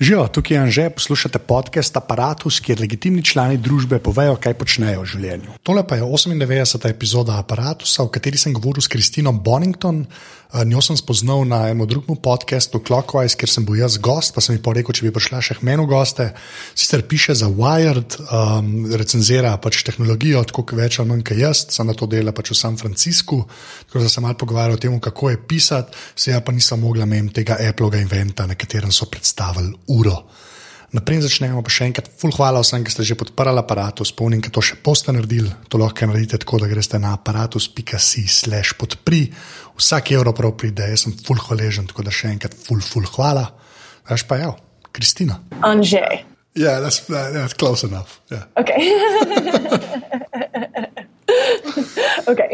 Živijo, tukaj je Anže, poslušate podcast Apparatus, kjer legitimni člani družbe povejo, kaj počnejo v življenju. Tole pa je 98. epizoda Apparatusa, v kateri sem govoril s Kristino Bonington. Eh, Njo sem spoznal na enem drugem podkastu Clockwise, kjer sem bil jaz gost, pa sem ji rekel, če bi prišla še k meni v goste. Sicer piše za Wired, um, recenzira pač tehnologijo, tako kot več ali manj kot jaz, sem na to dela pač v San Franciscu. Tako da sem malo pogovarjal o tem, kako je pisati, se ja pa nisem mogla mem tega Apple-ga inventa, na katerem so predstavili uro. Naprej začnemo pa še enkrat, full hvala vsem, ki ste že podprli aparatus, spomnim, da to še boste naredili. To lahko naredite tako, da greste na aparatus.si/slash podpri, vsak evro prav pride, jaz sem full hvaležen, tako da še enkrat full, full hvala. Veš pa, ja, Kristina. Anže. Yeah, that's, that's close enough. Yeah. Okay. okay.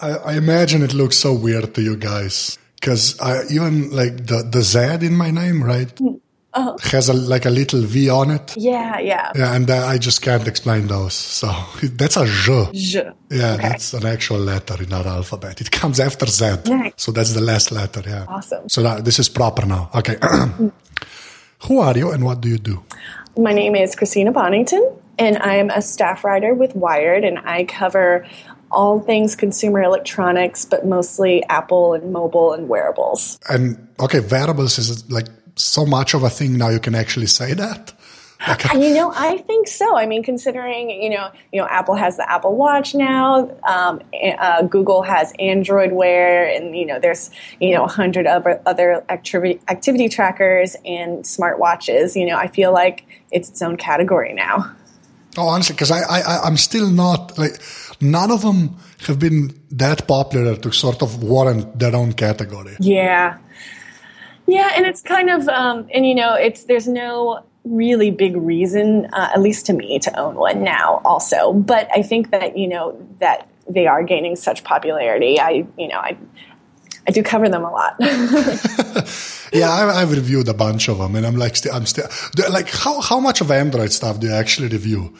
I, I imagine it looks so weird to you guys because even like the the Z in my name, right, Uh-huh. has a like a little V on it. Yeah, yeah. Yeah, and uh, I just can't explain those. So that's a J. Je. Yeah, Okay. that's an actual letter in our alphabet. It comes after Z. Nice. So that's the last letter. Yeah. Awesome. So that, this is proper now. Okay. Who are you and what do you do? My name is Christina Bonington, and I'm a staff writer with Wired, and I cover all things consumer electronics, but mostly Apple and mobile and wearables. And okay, wearables is like so much of a thing now. You can actually say that. Like, you know, I think so. I mean, considering you know, you know, Apple has the Apple Watch now. Um, uh, Google has Android Wear, and you know, there's you know, a hundred other other activity activity trackers and smartwatches. You know, I feel like it's its own category now. Oh, honestly, because I, I, I- I'm still not like none of them have been that popular to sort of warrant their own category. Yeah, yeah, and it's kind of, um, and you know, it's there's no really big reason, uh, at least to me, to own one now. Also, but I think that you know that they are gaining such popularity. I, you know, I, I do cover them a lot. Yeah, I, I've reviewed a bunch of them, and I'm like, still, I'm still like, how how much of Android stuff do you actually review?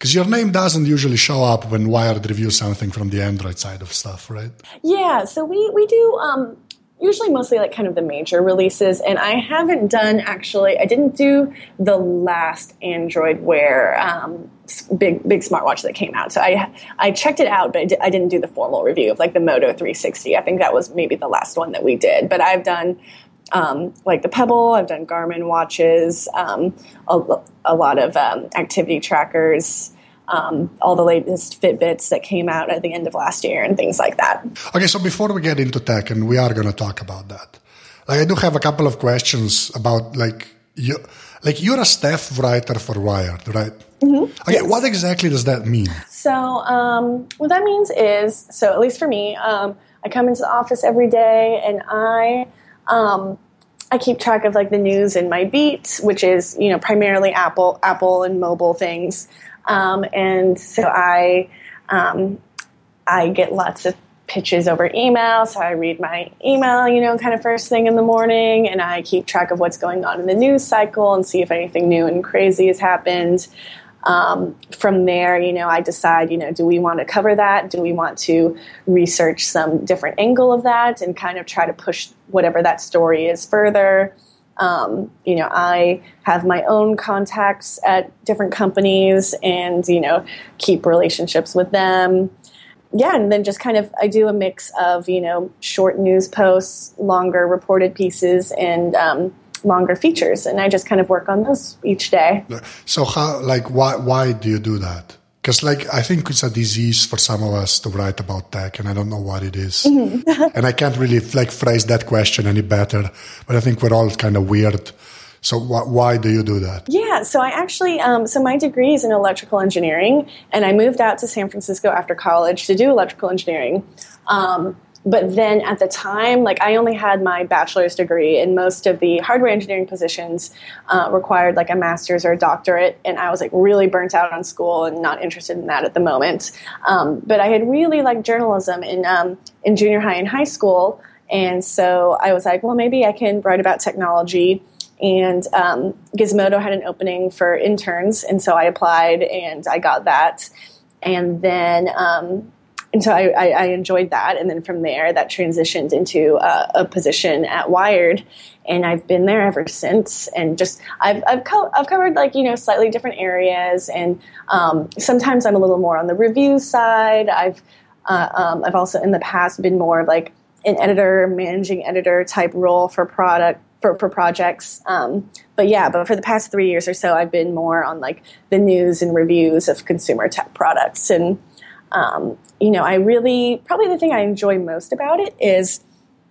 Because your name doesn't usually show up when Wired reviews something from the Android side of stuff, right? Yeah, so we we do um, usually mostly like kind of the major releases, and I haven't done actually. I didn't do the last Android Wear um, big big smartwatch that came out. So I I checked it out, but I, I didn't do the formal review of like the Moto 360. I think that was maybe the last one that we did. But I've done. Um, like the Pebble, I've done Garmin watches, um, a, a lot of um, activity trackers, um, all the latest Fitbits that came out at the end of last year, and things like that. Okay, so before we get into tech, and we are going to talk about that, like I do have a couple of questions about like you, like you're a staff writer for Wired, right? Okay, what exactly does that mean? So, um, what that means is, so at least for me, um, I come into the office every day and I, um, I keep track of like the news in my beat, which is you know primarily Apple, Apple and mobile things, um, and so I, um, I get lots of pitches over email. So I read my email, you know, kind of first thing in the morning, and I keep track of what's going on in the news cycle and see if anything new and crazy has happened. Um, from there, you know, I decide, you know, do we want to cover that? Do we want to research some different angle of that and kind of try to push whatever that story is further? Um, you know, I have my own contacts at different companies and, you know, keep relationships with them yeah, and then just kind of I do a mix of you know short news posts, longer reported pieces, and um, longer features, and I just kind of work on those each day. So how, like, why why do you do that? Because like I think it's a disease for some of us to write about tech, and I don't know what it is. and I can't really like phrase that question any better. But I think we're all kind of weird. So wh- why do you do that? Yeah, so I actually, um, so my degree is in electrical engineering, and I moved out to San Francisco after college to do electrical engineering. Um, but then at the time, like I only had my bachelor's degree, and most of the hardware engineering positions uh, required like a master's or a doctorate, and I was like really burnt out on school and not interested in that at the moment. Um, but I had really liked journalism in um, in junior high and high school, and so I was like, well, maybe I can write about technology and um, Gizmodo had an opening for interns, and so I applied and I got that. And then um, and so I, I, I, enjoyed that. And then from there, that transitioned into uh, a position at Wired. And I've been there ever since. And just, I've, I've, co- I've covered like, you know, slightly different areas. And um, sometimes I'm a little more on the review side. I've, uh, um, I've also in the past been more like an editor, managing editor type role for product for, for projects. Um, but yeah, but for the past three years or so, I've been more on like the news and reviews of consumer tech products. And um, you know, I really probably the thing I enjoy most about it is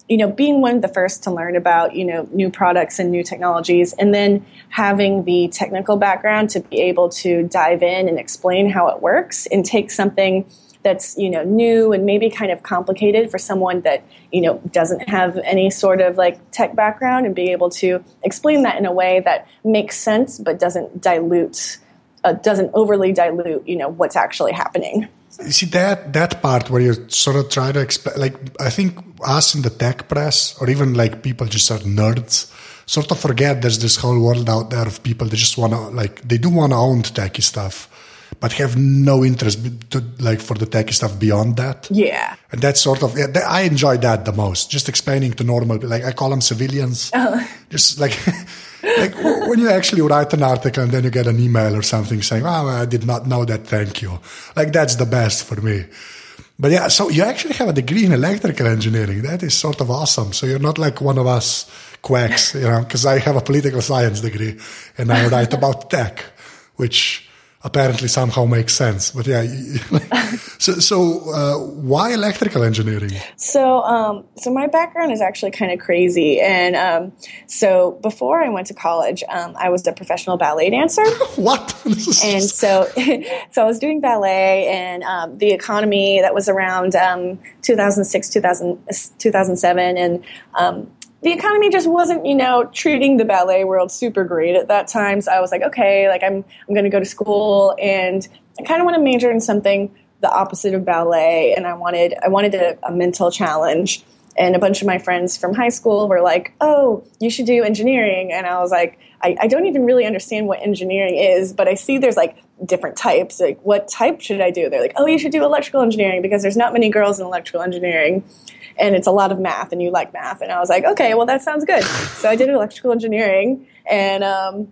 you know being one of the first to learn about you know new products and new technologies and then having the technical background to be able to dive in and explain how it works and take something that's you know new and maybe kind of complicated for someone that you know doesn't have any sort of like tech background and be able to explain that in a way that makes sense but doesn't dilute uh, doesn't overly dilute you know what's actually happening see that that part where you sort of try to explain, like I think us in the tech press, or even like people just are nerds, sort of forget there's this whole world out there of people that just want to like they do want to own techie stuff, but have no interest to like for the techie stuff beyond that. Yeah, and that's sort of yeah, I enjoy that the most. Just explaining to normal, like I call them civilians, uh just like. like when you actually write an article and then you get an email or something saying, "Oh, I did not know that. Thank you." Like that's the best for me. But yeah, so you actually have a degree in electrical engineering. That is sort of awesome. So you're not like one of us quacks, you know, because I have a political science degree and I write about tech, which apparently somehow makes sense. But yeah, so so uh, why electrical engineering? So um, so my background is actually kind of crazy, and um, so before I went to college, um, I was a professional ballet dancer. what? and so so I was doing ballet, and um, the economy that was around um, 2006, 2000, 2007, and um, the economy just wasn't, you know, treating the ballet world super great at that time. So I was like, okay, like I'm I'm going to go to school and I kind of want to major in something the opposite of ballet and I wanted I wanted a, a mental challenge. And a bunch of my friends from high school were like, "Oh, you should do engineering." And I was like, I, I don't even really understand what engineering is, but I see there's like different types. Like, what type should I do? They're like, "Oh, you should do electrical engineering because there's not many girls in electrical engineering." And it's a lot of math and you like math. And i was like okay well that sounds good. So i did electrical engineering and um,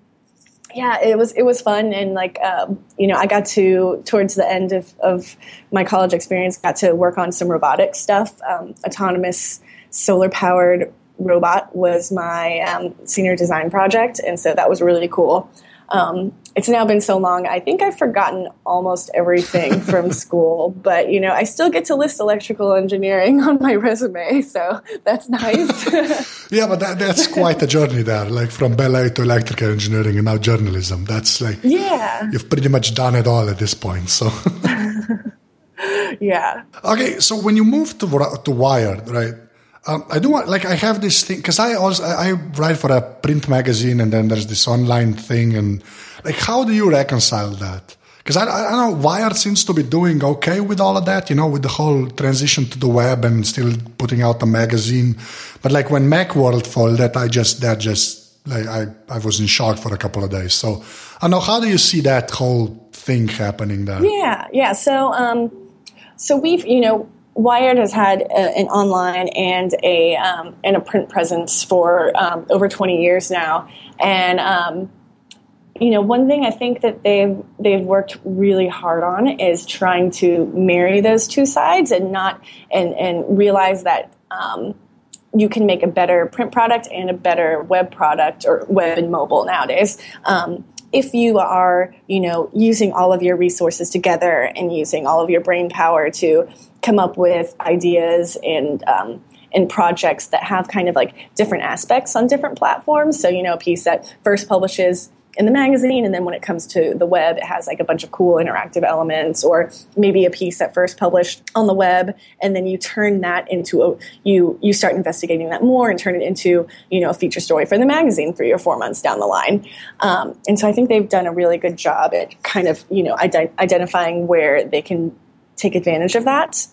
yeah it was it was fun. And like um, you know i got to towards the end of, of my college experience got to work on some robotic stuff. Um, autonomous solar powered robot was my um, senior design project and so that was really cool. Um, it's now been so long. I think I've forgotten almost everything from school, but you know, I still get to list electrical engineering on my resume, so that's nice. yeah, but that, that's quite a journey there, like from ballet to electrical engineering and now journalism. That's like, yeah, you've pretty much done it all at this point. So, yeah. Okay, so when you moved to to Wired, right? Um, I do want, like, I have this thing because I also I write for a print magazine, and then there's this online thing, and like, how do you reconcile that? Because I, I know Wired seems to be doing okay with all of that, you know, with the whole transition to the web and still putting out a magazine. But like when Macworld folded, I just that just like I I was in shock for a couple of days. So I know how do you see that whole thing happening there? Yeah, yeah. So um, so we've you know Wired has had a, an online and a um, and a print presence for um, over 20 years now, and um, you know one thing I think that they've they've worked really hard on is trying to marry those two sides and not and and realize that um, you can make a better print product and a better web product or web and mobile nowadays. If you are, you know, using all of your resources together and using all of your brain power to come up with ideas and um, and projects that have kind of like different aspects on different platforms. So, you know, a piece that first publishes in the magazine and then when it comes to the web it has like a bunch of cool interactive elements or maybe a piece that first published on the web and then you turn that into a you you start investigating that more and turn it into you know a feature story for the magazine three or four months down the line. Um, and so i think they've done a really good job at kind of you know ident- identifying where they can take advantage of that.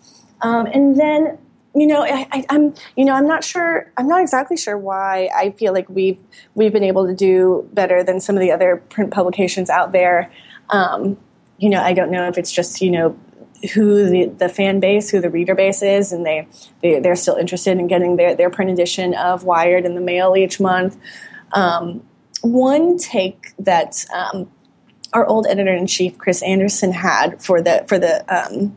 Um, and then you know, I, am you know, I'm not sure. I'm not exactly sure why I feel like we've we've been able to do better than some of the other print publications out there. Um, you know, I don't know if it's just you know who the, the fan base, who the reader base is, and they, they they're still interested in getting their, their print edition of Wired in the mail each month. Um, one take that um, our old editor in chief Chris Anderson had for the for the um,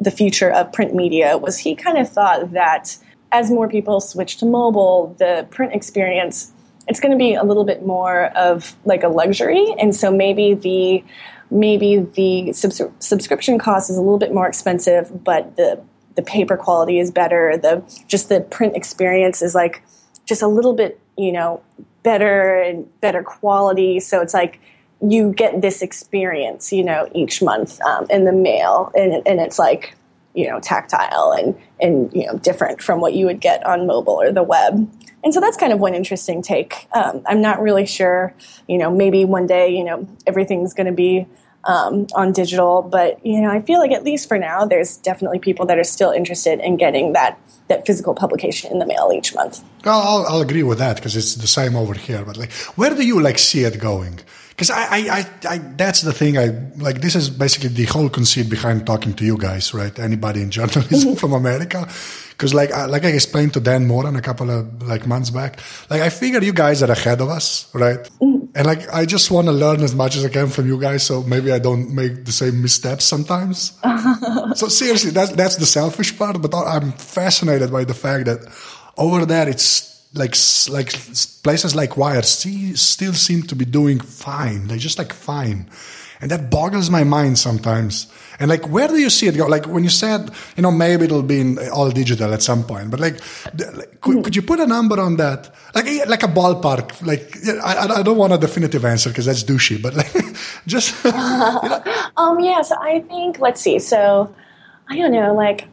the future of print media was he kind of thought that as more people switch to mobile, the print experience it's going to be a little bit more of like a luxury, and so maybe the maybe the subs- subscription cost is a little bit more expensive, but the the paper quality is better. The just the print experience is like just a little bit you know better and better quality. So it's like you get this experience, you know, each month um, in the mail, and, and it's like you know tactile and and you know different from what you would get on mobile or the web. And so that's kind of one interesting take. Um, I'm not really sure, you know, maybe one day, you know, everything's going to be um, on digital, but you know, I feel like at least for now, there's definitely people that are still interested in getting that that physical publication in the mail each month. I'll, I'll agree with that because it's the same over here. But like, where do you like see it going? Because I, I, I, I, that's the thing. I like this is basically the whole conceit behind talking to you guys, right? Anybody in journalism from America, because like, I, like I explained to Dan Moren a couple of like months back, like I figure you guys are ahead of us, right? Mm-hmm. And like I just want to learn as much as I can from you guys, so maybe I don't make the same missteps sometimes. so seriously, that's that's the selfish part. But I'm fascinated by the fact that over there it's like like places like Wired still seem to be doing fine. They're just like fine, and that boggles my mind sometimes. And like, where do you see it go? Like when you said, you know, maybe it'll be in all digital at some point, but like, could, could, you put a number on that? Like, like a ballpark. Like, I, I don't want a definitive answer because that's douchey, but like, just. You know. um. Yeah. So I think let's see. So I don't know. Like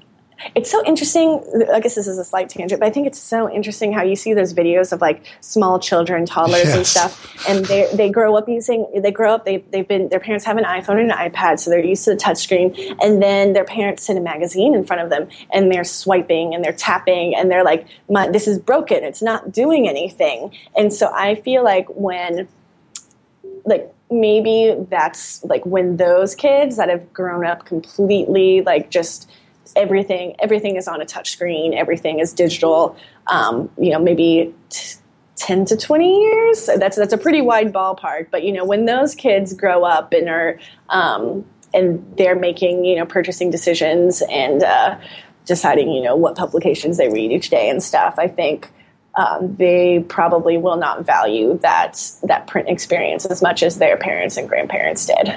it's so interesting. I guess this is a slight tangent, but I think it's so interesting how you see those videos of like small children, toddlers, yes. and stuff, and they they grow up using they grow up they they've been their parents have an iPhone and an iPad, so they're used to the touchscreen, and then their parents send a magazine in front of them, and they're swiping and they're tapping, and they're like, "This is broken. It's not doing anything." And so I feel like when like maybe that's like when those kids that have grown up completely like just everything everything is on a touch screen. Everything is digital. Um, you know maybe t- 10 to 20 years. That's that's a pretty wide ballpark. But you know when those kids grow up and are um, and they're making you know purchasing decisions and uh, deciding you know what publications they read each day and stuff i think um, they probably will not value that that print experience as much as their parents and grandparents did.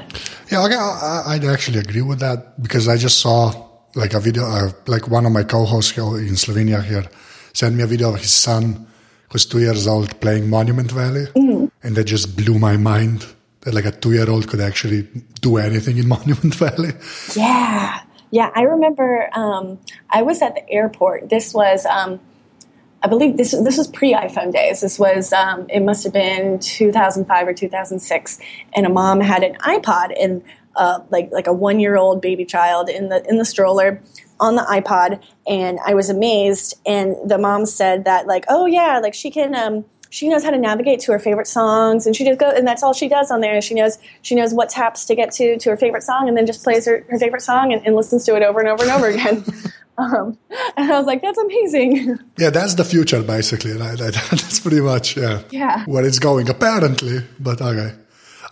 Yeah, I, I'd actually agree with that because I just saw like a video, uh, like one of my co-hosts here in Slovenia here sent me a video of his son who's two years old playing Monument Valley, mm-hmm. and that just blew my mind that like a two-year-old could actually do anything in Monument Valley. Yeah, yeah. I remember um, I was at the airport. This was. Um, I believe this this was pre iPhone days. This was um, it must have been 2005 or 2006, and a mom had an iPod, and uh, like like a one year old baby child in the in the stroller on the iPod, and I was amazed. And the mom said that like, oh yeah, like she can. Um, she knows how to navigate to her favorite songs and she just go and that's all she does on there she knows she knows what taps to get to to her favorite song and then just plays her, her favorite song and, and listens to it over and over and over again um, and i was like that's amazing yeah that's the future basically right? that's pretty much yeah yeah where it's going apparently but okay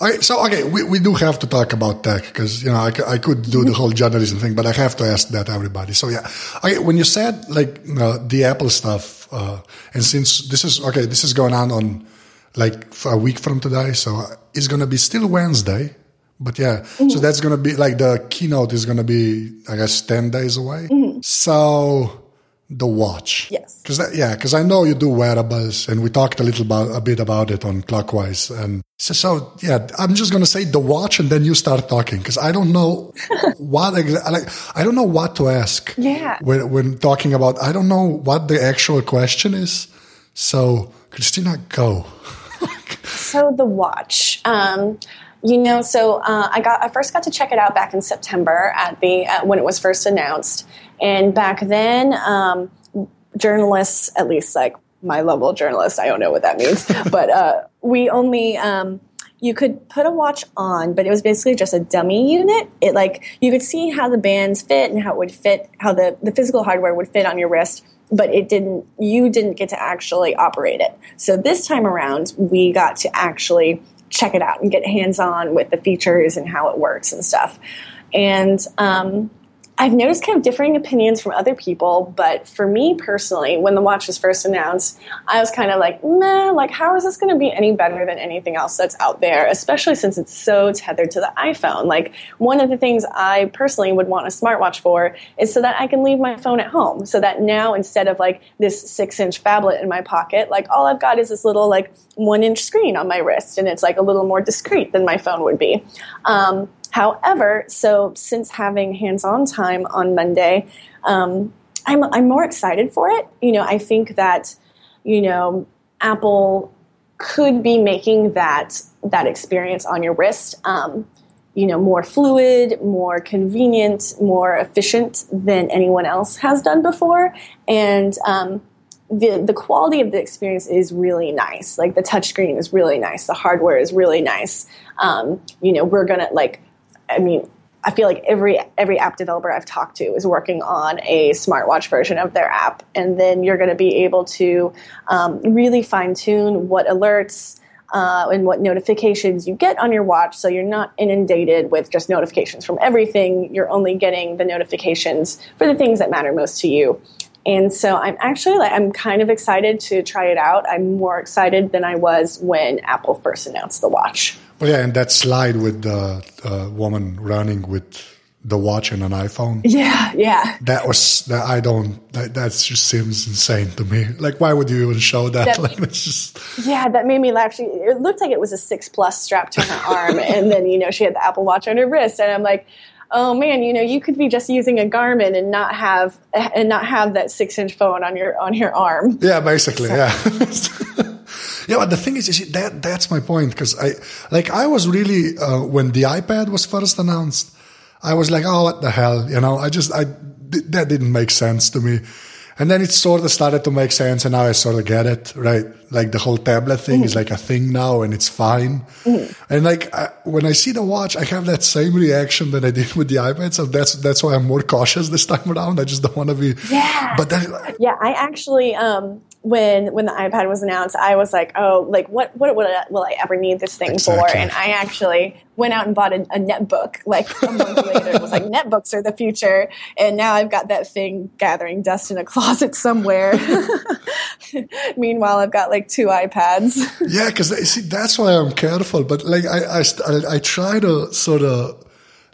Okay, so okay, we, we do have to talk about tech because you know I, I could do the whole journalism thing, but I have to ask that everybody. So yeah, okay, when you said like uh, the Apple stuff, uh, and since this is okay, this is going on on like a week from today, so it's gonna be still Wednesday, but yeah, mm-hmm. so that's gonna be like the keynote is gonna be I guess ten days away. Mm-hmm. So the watch. Yes. Because yeah, because I know you do wearables, and we talked a little about a bit about it on Clockwise, and so, so yeah, I'm just gonna say the watch, and then you start talking because I don't know what like I don't know what to ask. Yeah. When when talking about, I don't know what the actual question is. So Christina, go. so the watch. Um, you know, so uh, I got I first got to check it out back in September at the when it was first announced, and back then, um, journalists, at least like my level journalist, I don't know what that means, but uh, we only um, you could put a watch on, but it was basically just a dummy unit. It like you could see how the bands fit and how it would fit, how the, the physical hardware would fit on your wrist, but it didn't you didn't get to actually operate it. So this time around we got to actually check it out and get hands on with the features and how it works and stuff. And um, I've noticed kind of differing opinions from other people, but for me personally, when the watch was first announced, I was kind of like, meh, like, how is this going to be any better than anything else that's out there, especially since it's so tethered to the iPhone? Like, one of the things I personally would want a smartwatch for is so that I can leave my phone at home. So that now, instead of like this six inch phablet in my pocket, like, all I've got is this little, like, one inch screen on my wrist, and it's like a little more discreet than my phone would be. Um, However, so since having hands-on time on Monday, um, I'm I'm more excited for it. You know, I think that you know Apple could be making that that experience on your wrist. Um, you know, more fluid, more convenient, more efficient than anyone else has done before, and um, the the quality of the experience is really nice. Like the touchscreen is really nice, the hardware is really nice. Um, you know, we're gonna like I mean, I feel like every every app developer I've talked to is working on a smartwatch version of their app, and then you're going to be able to um, really fine tune what alerts uh, and what notifications you get on your watch, so you're not inundated with just notifications from everything. You're only getting the notifications for the things that matter most to you. And so I'm actually like I'm kind of excited to try it out. I'm more excited than I was when Apple first announced the watch. Well, yeah, and that slide with the uh, woman running with the watch and an iPhone. Yeah, yeah. That was that I don't that that just seems insane to me. Like, why would you even show that? that like, it's just yeah, that made me laugh. She it looked like it was a six plus strapped to her arm, and then you know she had the Apple Watch on her wrist, and I'm like. Oh man, you know you could be just using a Garmin and not have and not have that six inch phone on your on your arm. Yeah, basically, so. yeah. Yeah, but the thing is, is that that's my point because I like I was really uh, when the iPad was first announced, I was like, oh, what the hell, you know? I just I that didn't make sense to me. And then it sort of started to make sense, and now I sort of get it, right? Like the whole tablet thing mm. is like a thing now, and it's fine. Mm. And like I, when I see the watch, I have that same reaction that I did with the iPad. So that's that's why I'm more cautious this time around. I just don't want to be. Yeah. But that, yeah, I actually um, when when the iPad was announced, I was like, oh, like what what, what will I ever need this thing exactly. for? And I actually went out and bought a, a netbook like a month later. It was like netbooks are the future, and now I've got that thing gathering dust in a closet somewhere. Meanwhile, I've got like two iPads. yeah, because see, that's why I'm careful. But like I I, I try to sort of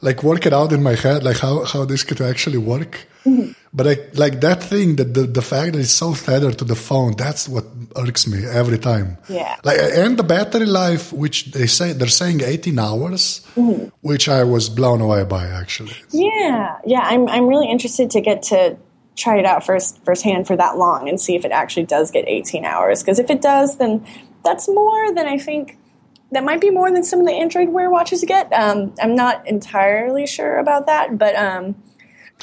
like work it out in my head, like how how this could actually work. Mm-hmm. But I, like that thing, that the, the fact that it's so tethered to the phone, that's what irks me every time. Yeah. Like, and the battery life, which they say, they're saying 18 hours, mm-hmm. which I was blown away by actually. Yeah. Yeah. I'm, I'm really interested to get to try it out first, firsthand for that long and see if it actually does get 18 hours. Because if it does, then that's more than I think that might be more than some of the Android Wear watches get. Um, I'm not entirely sure about that, but um,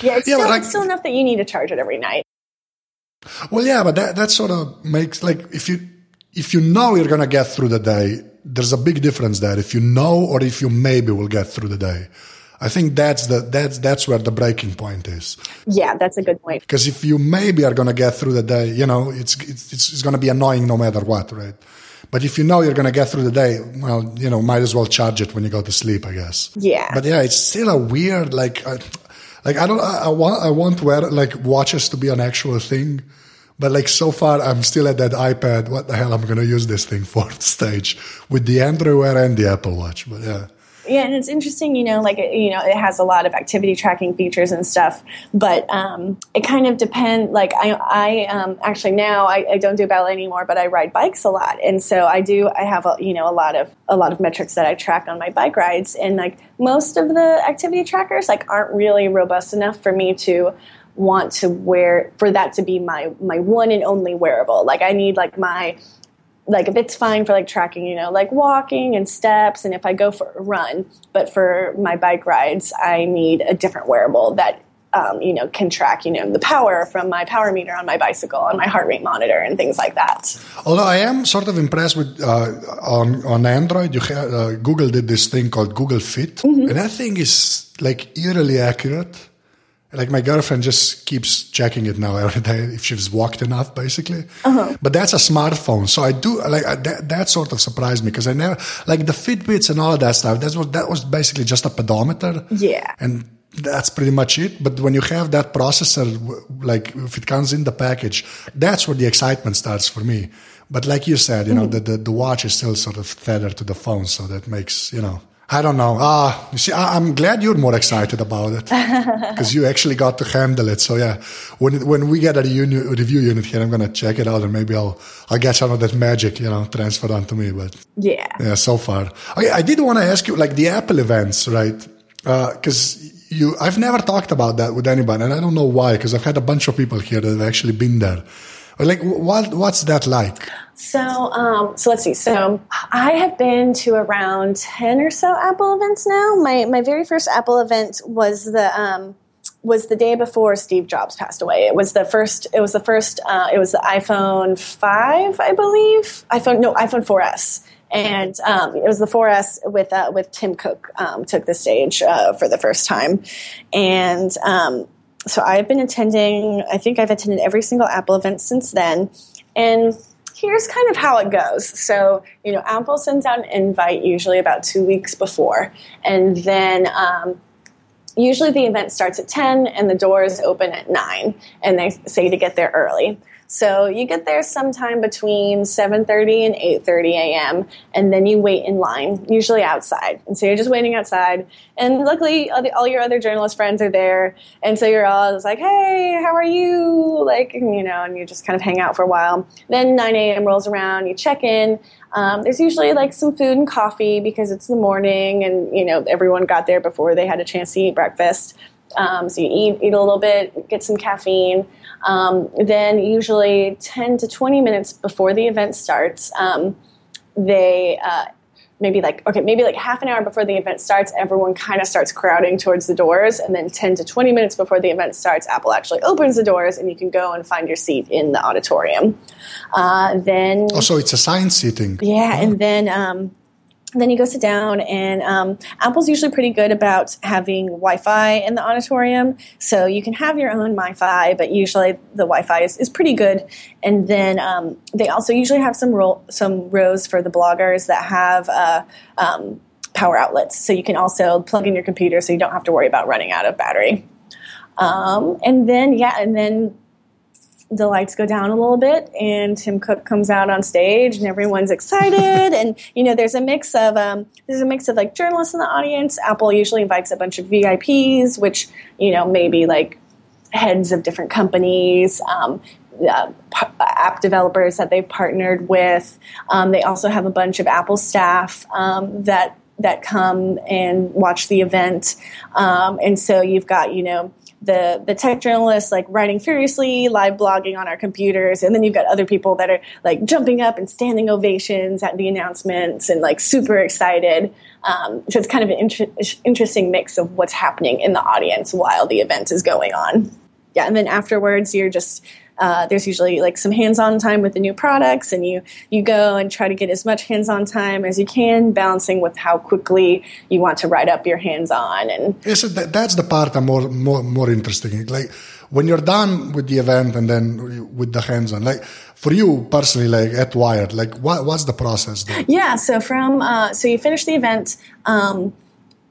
yeah, it's, yeah, still, like, it's still enough that you need to charge it every night. Well, yeah, but that, that sort of makes like if you if you know you're gonna get through the day, there's a big difference there. If you know or if you maybe will get through the day. I think that's the that's that's where the breaking point is. Yeah, that's a good point. Because if you maybe are gonna get through the day, you know, it's it's it's gonna be annoying no matter what, right? But if you know you're gonna get through the day, well, you know, might as well charge it when you go to sleep, I guess. Yeah. But yeah, it's still a weird like. Uh, like I don't, I, I want, I want wear like watches to be an actual thing, but like so far I'm still at that iPad. What the hell I'm gonna use this thing for stage with the Android Wear and the Apple Watch? But yeah. Yeah, and it's interesting, you know, like you know, it has a lot of activity tracking features and stuff, but um, it kind of depends. Like I, I um, actually now I, I, don't do ballet anymore, but I ride bikes a lot, and so I do. I have a you know a lot of a lot of metrics that I track on my bike rides, and like most of the activity trackers like aren't really robust enough for me to want to wear for that to be my my one and only wearable. Like I need like my like if it's fine for like tracking, you know, like walking and steps and if I go for a run, but for my bike rides, I need a different wearable that um, you know, can track, you know, the power from my power meter on my bicycle and my heart rate monitor and things like that. Although I am sort of impressed with uh, on on Android, you have, uh, Google did this thing called Google Fit, mm-hmm. and that thing is like eerily accurate. Like my girlfriend just keeps checking it now every day if she's walked enough, basically. Uh-huh. But that's a smartphone, so I do like that. That sort of surprised me because I never like the Fitbits and all of that stuff. That was that was basically just a pedometer. Yeah, and that's pretty much it. But when you have that processor, like if it comes in the package, that's where the excitement starts for me. But like you said, you know, mm. the, the, the watch is still sort of tethered to the phone, so that makes you know. I don't know. Ah, you see, I, am glad you're more excited about it because you actually got to handle it. So yeah, when when we get a review, review unit here, I'm gonna check it out and maybe I'll I'll get some of that magic, you know, transferred onto me. But yeah, yeah. So far, I, I did want to ask you, like the Apple events, right? Because uh, you, I've never talked about that with anybody, and I don't know why. Because I've had a bunch of people here that have actually been there. Like, what what's that like? So, um, so let's see. So, I have been to around ten or so Apple events now. My my very first Apple event was the um, was the day before Steve Jobs passed away. It was the first. It was the first. Uh, it was the iPhone five, I believe. iPhone no iPhone 4S, and um, it was the 4S with uh, with Tim Cook um, took the stage uh, for the first time, and um, so I've been attending, I think I've attended every single Apple event since then. And here's kind of how it goes. So, you know, Apple sends out an invite usually about two weeks before. And then um, usually the event starts at 10 and the doors open at 9. And they say to get there early. So you get there sometime between 7:30 and 8:30 a.m. and then you wait in line, usually outside. And so you're just waiting outside. And luckily, all, your other journalist friends are there, and so you're all just like, "Hey, how are you?" Like you know, and you just kind of hang out for a while. Then 9 a.m. rolls around, you check in. Um, there's usually like some food and coffee because it's the morning, and you know everyone got there before they had a chance to eat breakfast. Um, so you eat eat a little bit, get some caffeine. Um, then, usually 10 to 20 minutes before the event starts, um, they uh, maybe like okay maybe like half an hour before the event starts everyone kind of starts crowding towards the doors. And then 10 to 20 minutes before the event starts apple actually opens the doors and you can go and find your seat in the auditorium. Uh, then oh so it's assigned seating yeah and then um, then you go sit down, and um, Apple's usually pretty good about having Wi-Fi in the auditorium, so you can have your own Wi-Fi, but usually the Wi-Fi is, is pretty good. And then um, they also usually have some ro- some rows for the bloggers that have uh, um, power outlets, so you can also plug in your computer, so you don't have to worry about running out of battery. Um, and then yeah, and then the lights go down a little bit and Tim Cook comes out on stage and everyone's excited and you know there's a mix of um, there's a mix of like journalists in the audience. Apple usually invites a bunch of VIPs, which you know maybe like heads of different companies. Um, uh, app developers that they've partnered with. Um, they also have a bunch of Apple staff um, that that come and watch the event, um, and so you've got you know the the tech journalists like writing furiously, live blogging on our computers, and then you've got other people that are like jumping up and standing ovations at the announcements and like super excited. Um, so it's kind of an inter- interesting mix of what's happening in the audience while the event is going on. Yeah, and then afterwards, you're just uh, there's usually like some hands-on time with the new products, and you you go and try to get as much hands-on time as you can, balancing with how quickly you want to write up your hands-on. And yes, that's the part I'm more more more interesting. Like when you're done with the event and then with the hands-on, like for you personally, like at Wired, like what, what's the process? There? Yeah, so from uh, so you finish the event. Um,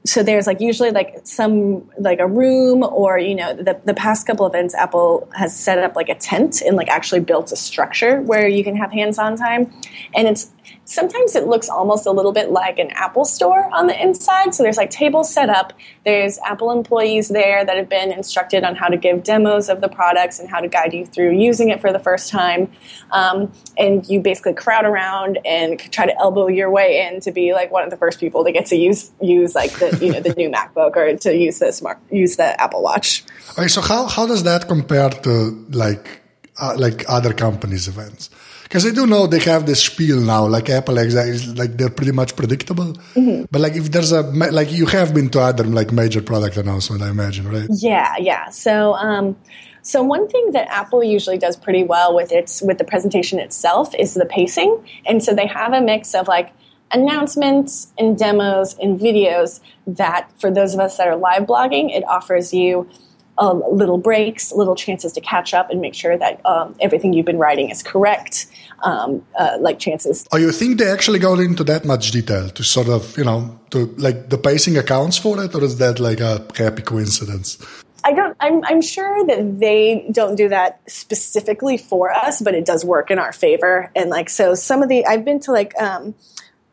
so there's like usually like some like a room or you know the, the past couple events apple has set up like a tent and like actually built a structure where you can have hands-on time. And it's sometimes it looks almost a little bit like an Apple store on the inside. So there's like tables set up. There's Apple employees there that have been instructed on how to give demos of the products and how to guide you through using it for the first time. Um, and you basically crowd around and try to elbow your way in to be like one of the first people to get to use use like the you know the new MacBook or to use the smart use the Apple Watch. Okay, so how how does that compare to like uh, like other companies' events? Because I do know they have this spiel now, like Apple, like, like they're pretty much predictable. Mm-hmm. But like if there's a like you have been to other like major product announcement, I imagine, right? Yeah, yeah. So um, so one thing that Apple usually does pretty well with its with the presentation itself is the pacing, and so they have a mix of like announcements and demos and videos that for those of us that are live blogging, it offers you um, little breaks, little chances to catch up and make sure that um, everything you've been writing is correct. Um, uh, like chances. Oh, you think they actually go into that much detail to sort of, you know, to like the pacing accounts for it, or is that like a happy coincidence? I don't. I'm, I'm sure that they don't do that specifically for us, but it does work in our favor. And like, so some of the I've been to like um,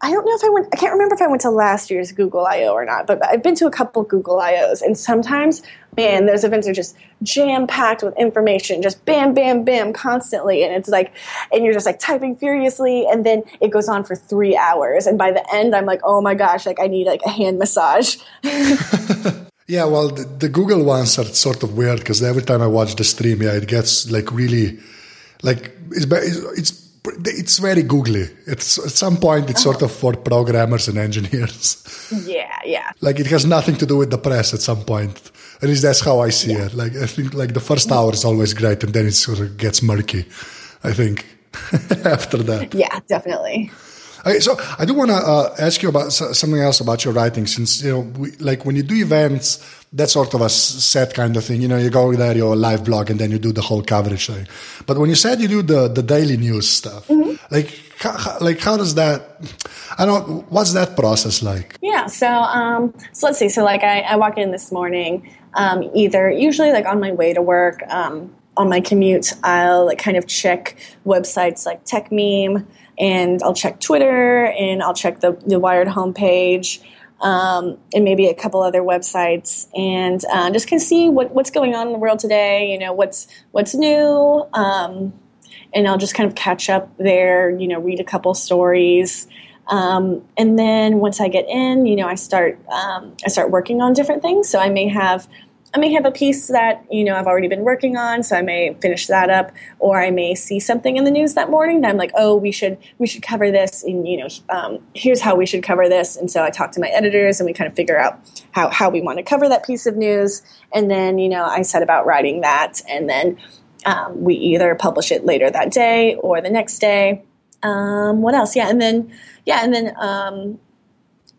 I don't know if I went, I can't remember if I went to last year's Google I.O. or not, but I've been to a couple Google I.O.s, and sometimes, man, those events are just jam packed with information, just bam, bam, bam, constantly. And it's like, and you're just like typing furiously, and then it goes on for three hours. And by the end, I'm like, oh my gosh, like I need like a hand massage. yeah, well, the, the, Google ones are sort of weird because every time I watch the stream, yeah, it gets like really, like, it's, it's it's very googly. It's at some point it's sort of for programmers and engineers. Yeah, yeah. like it has nothing to do with the press at some point. At least that's how I see yeah. it. Like I think like the first hour is always great and then it sort of gets murky. I think after that. Yeah, definitely. Okay, so I do want to uh, ask you about something else about your writing, since you know, we, like when you do events, that's sort of a set kind of thing. You know, you go there, you live blog, and then you do the whole coverage thing. But when you said you do the the daily news stuff, mm-hmm. like how, like how does that? I don't. What's that process like? Yeah. So um, so let's see. So like I, I walk in this morning, um, either usually like on my way to work. Um, on my commute, I'll like kind of check websites like Techmeme, and I'll check Twitter, and I'll check the the Wired homepage um, and maybe a couple other websites, and uh, just can see what, what's going on in the world today. You know, what's what's new, um, and I'll just kind of catch up there. You know, read a couple stories. Um, and then once I get in, you know, I start um, I start working on different things. So I may have I may have a piece that you know I've already been working on, so I may finish that up, or I may see something in the news that morning that I'm like, oh, we should we should cover this, and you know, um, here's how we should cover this, and so I talk to my editors and we kind of figure out how how we want to cover that piece of news, and then you know I set about writing that, and then um, we either publish it later that day or the next day. Um, what else? Yeah, and then yeah, and then um,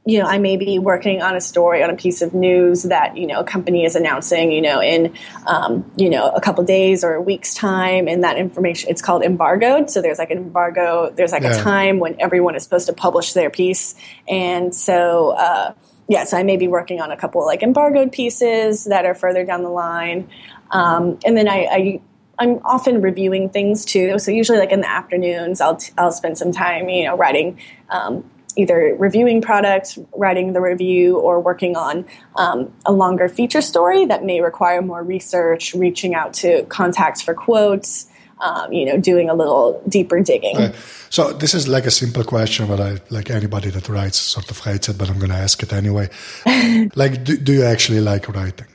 you know, I may be working on a story on a piece of news that you know a company is announcing, you know, in um, you know a couple days or a week's time, and that information it's called embargoed. So there's like an embargo. There's like yeah. a time when everyone is supposed to publish their piece, and so. Uh, yeah, so I may be working on a couple like embargoed pieces that are further down the line, um, and then I, I I'm often reviewing things too. So usually, like in the afternoons, I'll t- I'll spend some time, you know, writing um, either reviewing products, writing the review, or working on um, a longer feature story that may require more research, reaching out to contacts for quotes. Um, you know, doing a little deeper digging. So this is like a simple question, but I like anybody that writes sort of hates it, but I'm going to ask it anyway. like, do, do you actually like writing?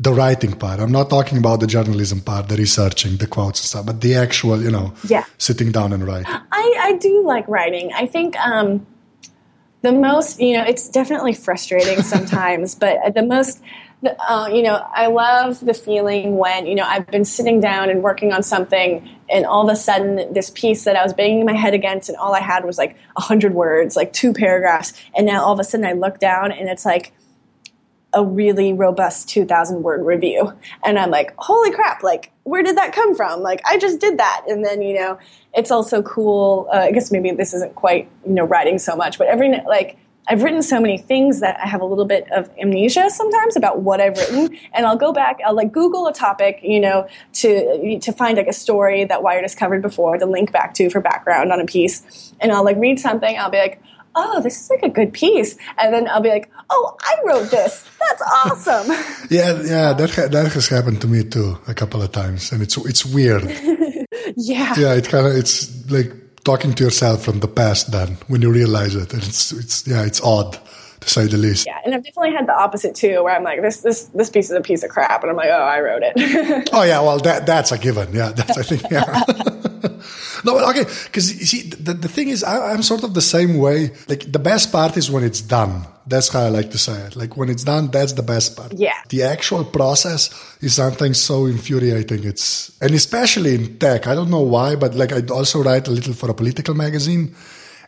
the writing part. I'm not talking about the journalism part, the researching, the quotes and stuff, but the actual, you know, yeah. sitting down and writing. I, I do like writing. I think um, the most, you know, it's definitely frustrating sometimes, but the most, uh, you know, I love the feeling when, you know, I've been sitting down and working on something and all of a sudden this piece that I was banging my head against and all I had was like a hundred words, like two paragraphs. And now all of a sudden I look down and it's like, a really robust 2000 word review and i'm like holy crap like where did that come from like i just did that and then you know it's also cool uh, i guess maybe this isn't quite you know writing so much but every like I've written so many things that I have a little bit of amnesia sometimes about what I've written, and I'll go back. I'll like Google a topic, you know, to to find like a story that Wired has covered before to link back to for background on a piece, and I'll like read something. I'll be like, oh, this is like a good piece. And then I'll be like, oh, I wrote this. That's awesome. yeah, yeah, that ha- that has happened to me too a couple of times, and it's it's weird. yeah, yeah, it kind of it's like talking to yourself from the past. Then when you realize it, and it's it's yeah, it's odd to say the least. Yeah, and I've definitely had the opposite too, where I'm like, this this this piece is a piece of crap, and I'm like, oh, I wrote it. oh yeah, well that that's a given. Yeah, that's I think yeah. no, but okay, because you see, the, the thing is, I, I'm sort of the same way. Like the best part is when it's done. That's how I like to say it. Like when it's done, that's the best part. Yeah. The actual process is something so infuriating. It's and especially in tech. I don't know why, but like I also write a little for a political magazine.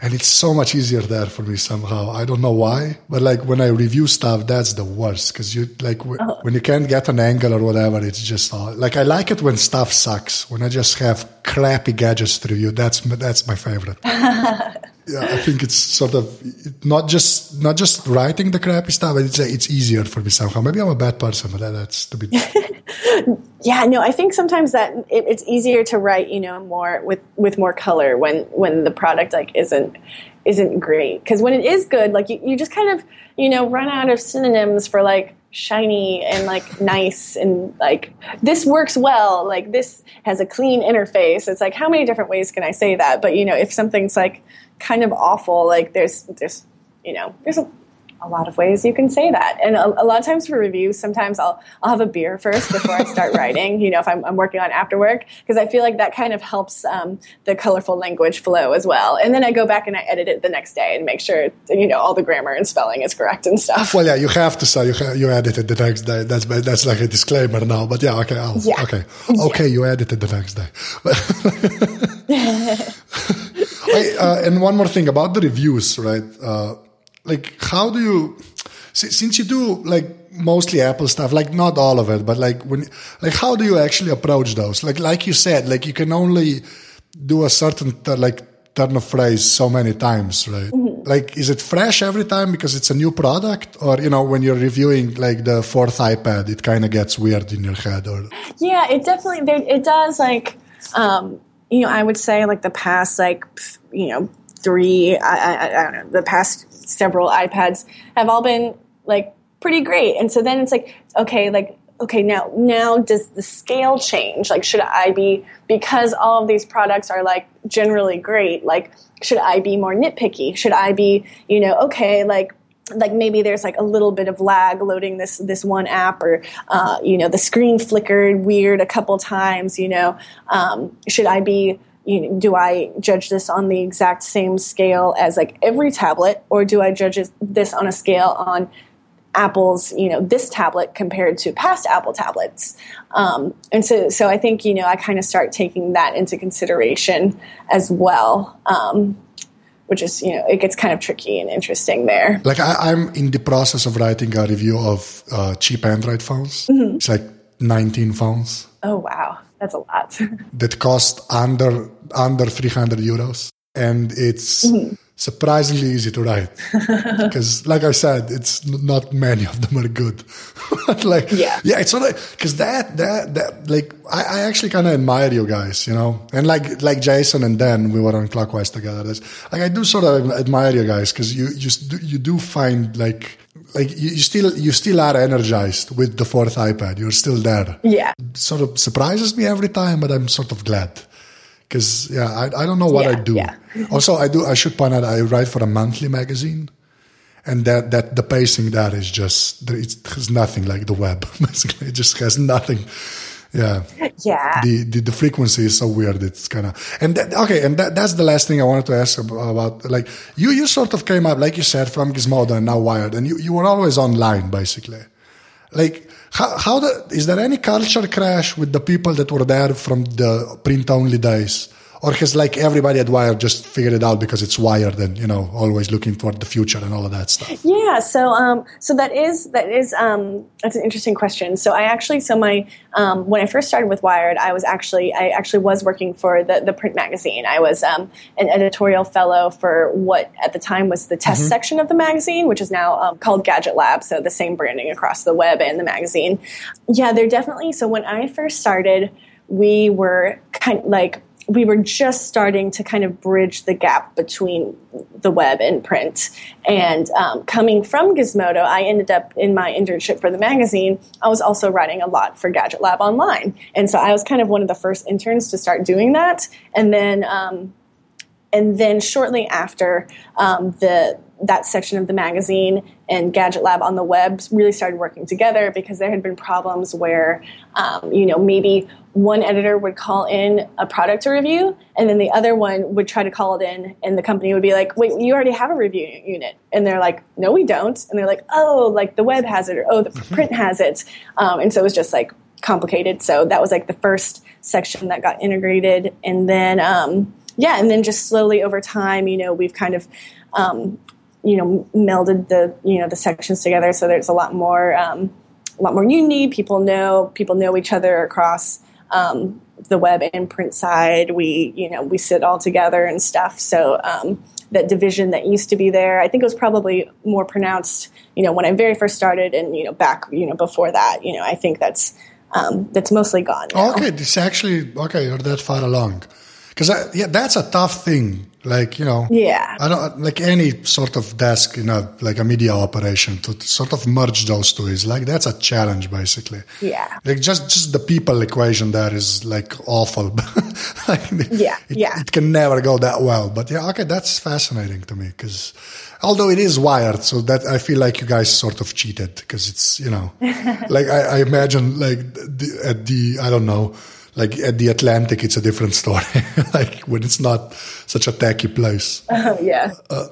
And it's so much easier there for me somehow. I don't know why, but like when I review stuff, that's the worst because you like w- Oh. when you can't get an angle or whatever. It's just all, like I like it when stuff sucks. When I just have crappy gadgets to review, that's that's my favorite. yeah, I think it's sort of not just not just writing the crappy stuff. But it's uh, it's easier for me somehow. Maybe I'm a bad person, but that, that's to be. Yeah, no, I think sometimes that it, it's easier to write, you know, more with with more color when when the product like isn't isn't great because when it is good, like you, you just kind of you know run out of synonyms for like shiny and like nice and like this works well like this has a clean interface. It's like how many different ways can i say that? But you know if something's like kind of awful like there's there's you know there's a, a lot of ways you can say that and a, a lot of times for reviews sometimes i'll i'll have a beer first before i start writing you know if i'm, I'm working on after work because i feel like that kind of helps um, the colorful language flow as well and then i go back and i edit it the next day and make sure you know all the grammar and spelling is correct and stuff Well, yeah, you have to say you ha- you edited the next day. That's that's like a disclaimer now. But yeah, okay, I'll, Yeah. okay, okay, you edited the next day. Hey, uh, and one more thing about the reviews, right? Uh, like, how do you, since you do like mostly Apple stuff, like not all of it, but like when, like, how do you actually approach those? Like, like you said, like you can only do a certain like turn of phrase so many times, right? Like, is it fresh every time because it's a new product, or you know, when you're reviewing like the fourth iPad, it kind of gets weird in your head, or Yeah, it definitely it does. Like, um, you know, I would say like the past like you know three, I, I, I don't know, the past several iPads have all been like pretty great, and so then it's like okay, like okay, now now does the scale change? Like, should I be because all of these products are like generally great? Like, should I be more nitpicky? Should I be you know okay like like maybe there's like a little bit of lag loading this this one app or uh, you know the screen flickered weird a couple times you know um, should i be you know, do i judge this on the exact same scale as like every tablet or do i judge this on a scale on apple's you know this tablet compared to past apple tablets um, and so so i think you know i kind of start taking that into consideration as well um, which is you know it gets kind of tricky and interesting there Like I, I'm in the process of writing a review of uh, cheap Android phones. Mm-hmm. It's like 19 phones Oh wow, that's a lot. that cost under under 300 euros, and it's Mm-hmm. surprisingly easy to write because, like I said, it's not many of them are good. But like, Yeah. yeah, it's of because that that that like I, I actually kind of admire you guys, you know, and like like Jason and Dan, we were on Clockwise together. Like I do sort of admire you guys because you you you do find like. Like you, you still you still are energized with the fourth iPad. You're still there yeah, sort of surprises me every time, but I'm sort of glad because yeah, I, I don't know what I do. yeah. also, I do. I should point out I write for a monthly magazine, and that that the pacing there is just it's, there's nothing like the web. Basically, it just has nothing. Yeah, yeah, the, the the frequency is so weird. It's kind of and that, okay, and that, that's the last thing I wanted to ask about. Like you, you sort of came up, like you said, from Gizmodo and now Wired, and you, you were always online, basically. Like how how the, is there any culture crash with the people that were there from the print only days? Or has like everybody at Wired just figured it out because it's Wired and you know always looking toward the future and all of that stuff? yeah. So, um, so that is that is um, that's an interesting question. So, I actually, so my um, when I first started with Wired, I was actually I actually was working for the the print magazine. I was um, an editorial fellow for what at the time was the test section of the magazine, which is now um, called Gadget Lab. So the same branding across the web and the magazine. Yeah, they're definitely. So when I first started, we were kind of like we were just starting to kind of bridge the gap between the web and print. And um, coming from Gizmodo, I ended up in my internship for the magazine. I was also writing a lot for Gadget Lab Online. And so I was kind of one of the first interns to start doing that. And then, um, and then shortly after um, the that section of the magazine and Gadget Lab on the web really started working together because there had been problems where, um, you know, maybe one editor would call in a product to review, and then the other one would try to call it in, and the company would be like, "Wait, you already have a review unit," and they're like, "No, we don't," and they're like, "Oh, like the web has it, or oh, the print has it," um, and so it was just like complicated. So that was like the first section that got integrated, and then. Um, yeah, and then just slowly over time, you know, we've kind of um, you know melded the you know the sections together so there's a lot more um, a lot more unity. People know people know each other across um, the web and print side. We you know we sit all together and stuff. So um, that division that used to be there i think it was probably more pronounced you know when i very first started and you know back you know before that. You know i think that's um, that's mostly gone now. okay this actually okay you're that far along because yeah that's a tough thing like you know. Yeah. I don't like any sort of desk in a like a media operation to sort of merge those two is like that's a challenge basically. Yeah. Like just just the people equation there is like awful. Like, yeah it, yeah. it can never go that well. But yeah okay that's fascinating to me because although it is wired so that i feel like you guys sort of cheated because it's you know. Like I, I imagine like the, at the i don't know like at the Atlantic, it's a different story. like when it's not such a techy place. Uh, yeah. Uh,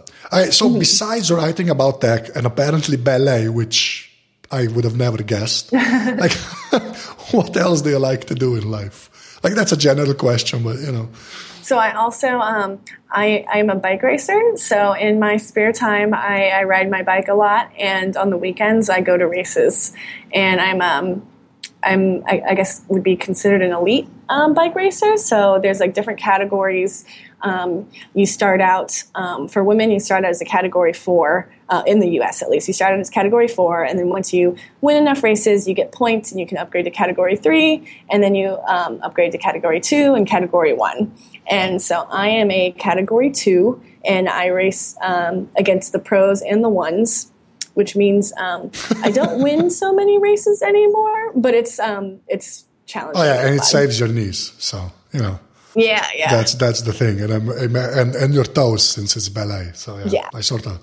so mm-hmm. besides writing about tech and apparently ballet, which I would have never guessed, like what else do you like to do in life? Like that's a general question, but you know. So I also um, I I'm a bike racer. So in my spare time, I, I ride my bike a lot, and on the weekends I go to races. And I'm um, I'm, I, I, guess, would be considered an elite um, bike racer. So there's like different categories. Um, you start out um, for women. You start out as a category four uh, in the U.S. at least. You start out as category four, and then once you win enough races, you get points, and you can upgrade to category three, and then you um, upgrade to category two and category one. And so I am a category two, and I race um, against the pros and the ones which means um, I don't win so many races anymore, but it's um, it's challenging. Oh yeah, and it saves your knees, so you know. Yeah, yeah. That's that's the thing, and I'm, and and your toes since it's ballet. So yeah, yeah. I sort of.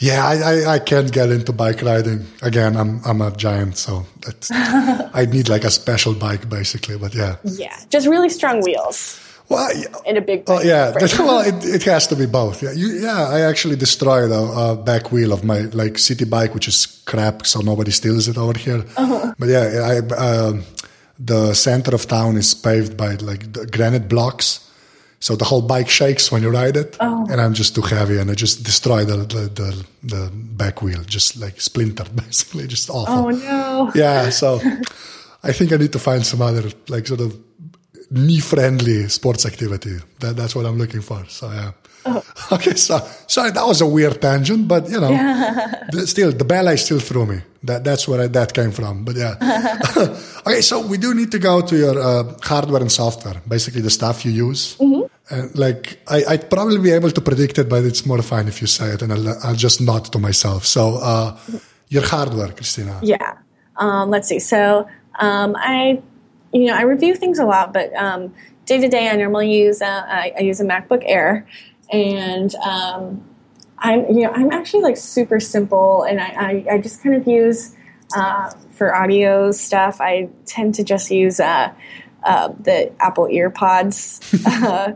Yeah, I, I, I, can't get into bike riding again. I'm I'm a giant, so I need like a special bike basically. But yeah, yeah, just really strong wheels. Well, in a big. Oh yeah, well, it, it has to be both. Yeah, you, yeah. I actually destroyed a, a, back wheel of my like city bike, which is crap, so nobody steals it over here. Uh-huh. But yeah, I, uh, the center of town is paved by like granite blocks, so the whole bike shakes when you ride it, oh. and I'm just too heavy, and I just destroyed the, the the, the back wheel, just like splintered, basically, just awful. Oh no! Yeah, so I think I need to find some other like sort of knee friendly sports activity. That, that's what I'm looking for. So, yeah. Oh. Okay, so sorry, that was a weird tangent, but you know, the, still the ballet still threw me. That that's where I, that came from. But yeah, okay. So we do need to go to your uh, hardware and software, basically the stuff you use. Mm-hmm. And like I, would probably be able to predict it, but it's more fun if you say it, and I'll, I'll just nod to myself. So uh, your hardware, Christina. Yeah. Um, let's see. So um, I you know, I review things a lot, but day to day, I normally use a, I, I use a MacBook Air, and um, I'm you know I'm actually like super simple, and I, I, I just kind of use uh, for audio stuff. I tend to just use uh, uh, the Apple EarPods. Uh,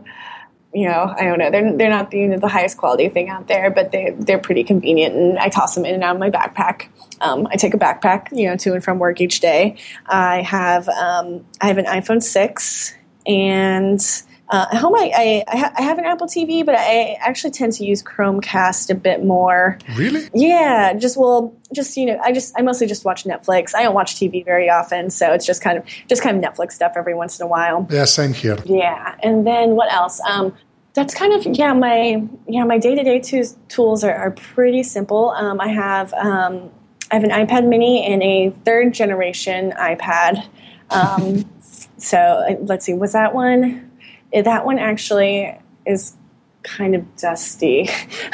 you know, I don't know. They're they're not the, you know, the highest quality thing out there, but they they're pretty convenient, and I toss them in and out of my backpack. Um, I take a backpack, you know, to and from work each day. I have um, I have an iPhone six, and uh, at home I I, I, have an Apple TV, but I actually tend to use Chromecast a bit more. Really? Yeah. Just well, just you know, I just I mostly just watch Netflix. I don't watch TV very often, so it's just kind of just kind of Netflix stuff every once in a while. Yeah, same here. Yeah, and then what else? Um, that's kind of yeah my yeah my day to day tools are, are pretty simple. Um, I have um, I have an iPad Mini and a third generation iPad. Um, so uh, let's see, was that one? That one actually is kind of dusty.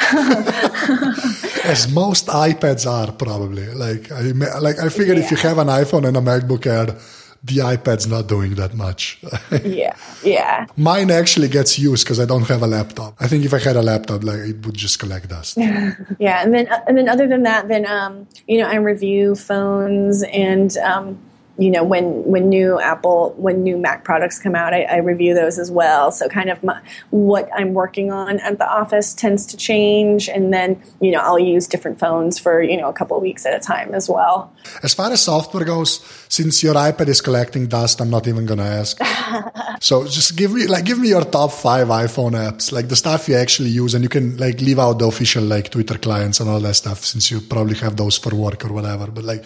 As most iPads are probably. Like I like I figured yeah. if you have an iPhone and a MacBook Air the iPad's not doing that much. yeah, yeah. Mine actually gets used because I don't have a laptop. I think if I had a laptop, like it would just collect dust. yeah, and then and then other than that, then um, you know, I review phones and um, you know when when new apple when new mac products come out I, I review those as well. So kind of my, what i'm working on at the office tends to change. And then you know i'll use different phones for you know a couple of weeks at a time as well. As far as software goes since your ipad is collecting dust i'm not even going to ask. So just give me like give me your top five iphone apps like the stuff you actually use. And you can like leave out the official like twitter clients and all that stuff since you probably have those for work or whatever. But like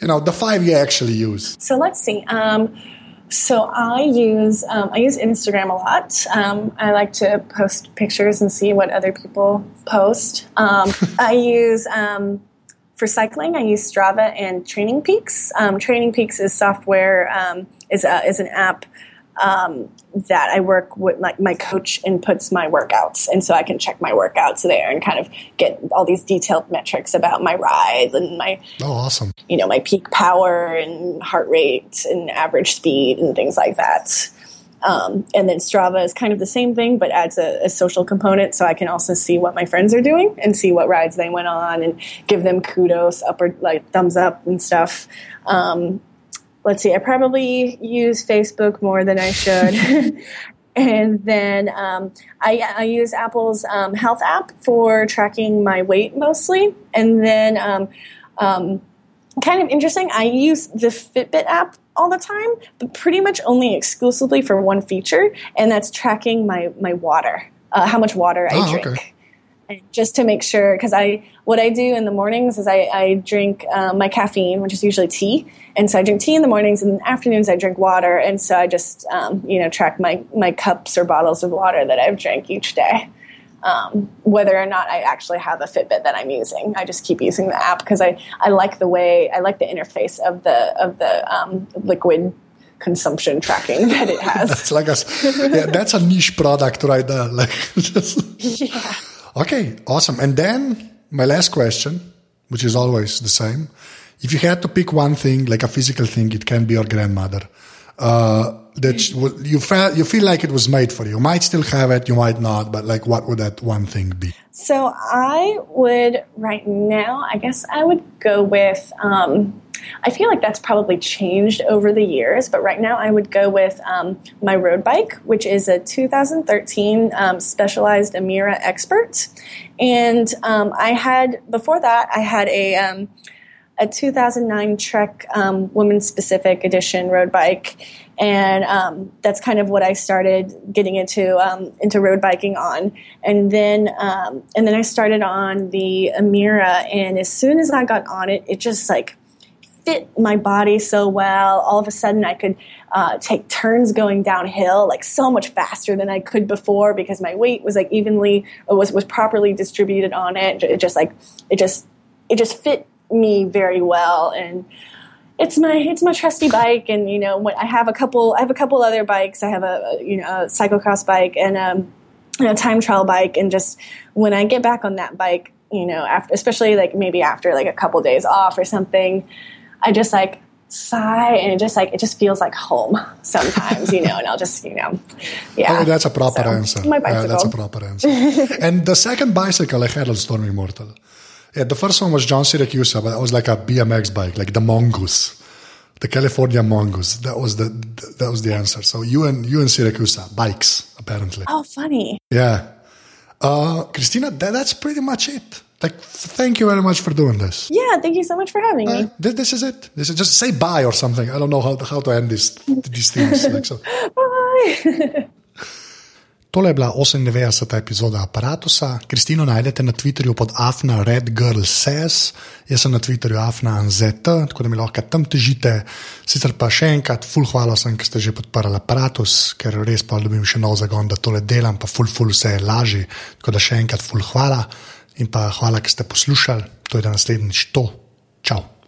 you know the five you actually use. So let's see um, so i use um, i use instagram a lot. Um, i like to post pictures and see what other people post. Um, i use um, for cycling i use strava and training peaks. Um, training peaks is software is, a, is an app um, that I work with, like my coach inputs my workouts, and so I can check my workouts there and kind of get all these detailed metrics about my rides and my oh awesome, you know, my peak power and heart rate and average speed and things like that. Um, and then Strava is kind of the same thing, but adds a, a, social component, so I can also see what my friends are doing and see what rides they went on and give them kudos, up or like thumbs up and stuff. Um, let's see, I probably use Facebook more than I should. and then um, I, I, use Apple's um, health app for tracking my weight mostly. And then, um, um, kind of interesting, I use the Fitbit app all the time, but pretty much only exclusively for one feature, and that's tracking my, my water, uh, how much water I oh, drink. Okay just to make sure because i what i do in the mornings is i, I drink um, my caffeine which is usually tea. And so i drink tea in the mornings and in the afternoons i drink water. And so i just um, you know track my, my cups or bottles of water that i've drank each day. Um, whether or not i actually have a fitbit that i'm using. I just keep using the app because I, I like the way i like the interface of the of the um, liquid consumption tracking that it has. That's like a yeah that's a niche product right there. Like just yeah Okay, awesome. And then my last question, which is always the same. If you had to pick one thing, like a physical thing, it can be your grandmother. Uh, that you felt you feel like it was made for you. You might still have it, you might not, but like, what would that one thing be? So I would right now. I guess I would go with. Um, I feel like that's probably changed over the years, but right now I would go with um, my road bike, which is a 2013 um, Specialized Amira Expert. And um, I had, before that, I had a um, a 2009 Trek um, Women Specific Edition road bike, and um, that's kind of what I started getting into into road biking on. And then and then I started on the Amira, and as soon as I got on it, it just like fit my body so well. All of a sudden, I could uh, take turns going downhill like so much faster than I could before because my weight was like evenly was was properly distributed on it. It just like it just it just fit me very well and it's my it's my trusty bike and you know when I have a couple I have a couple other bikes I have a you know a cyclocross bike and um, a time trial bike and just when I get back on that bike you know after especially like maybe after like a couple days off or something I just like sigh and it just like it just feels like home sometimes you know and i'll just you know yeah. Oh, that's a proper so, answer. my bicycle. Yeah, that's a proper answer. And the second bicycle i had on stormy immortal. Yeah the first one was john siracusa but that was like a bmx bike like the mongoose the california mongoose. That was the that was the answer. So you and you and siracusa bikes apparently. Oh funny. Yeah. Uh christina that, that's pretty much it like, thank you very much for doing this. Yeah, thank you so much for having uh, me. This, this, is it. This is just say bye or something. I don't know how, how to end this, these things. Like so. bye. Tole je bila 98. epizoda aparata. Kristino najdete na Twitterju pod Afna Red Girl Says, jaz sem na Twitterju Afna Anzet, tako da mi lahko tam težite. Sicer pa še enkrat, full hvala sem, ker ste že podprli aparatus, ker res pa dobim še nov zagon, da tole delam, pa full, full vse je lažje. Tako da še enkrat, full hvala in pa hvala, ker ste poslušali. To je da naslednjič to. Čau.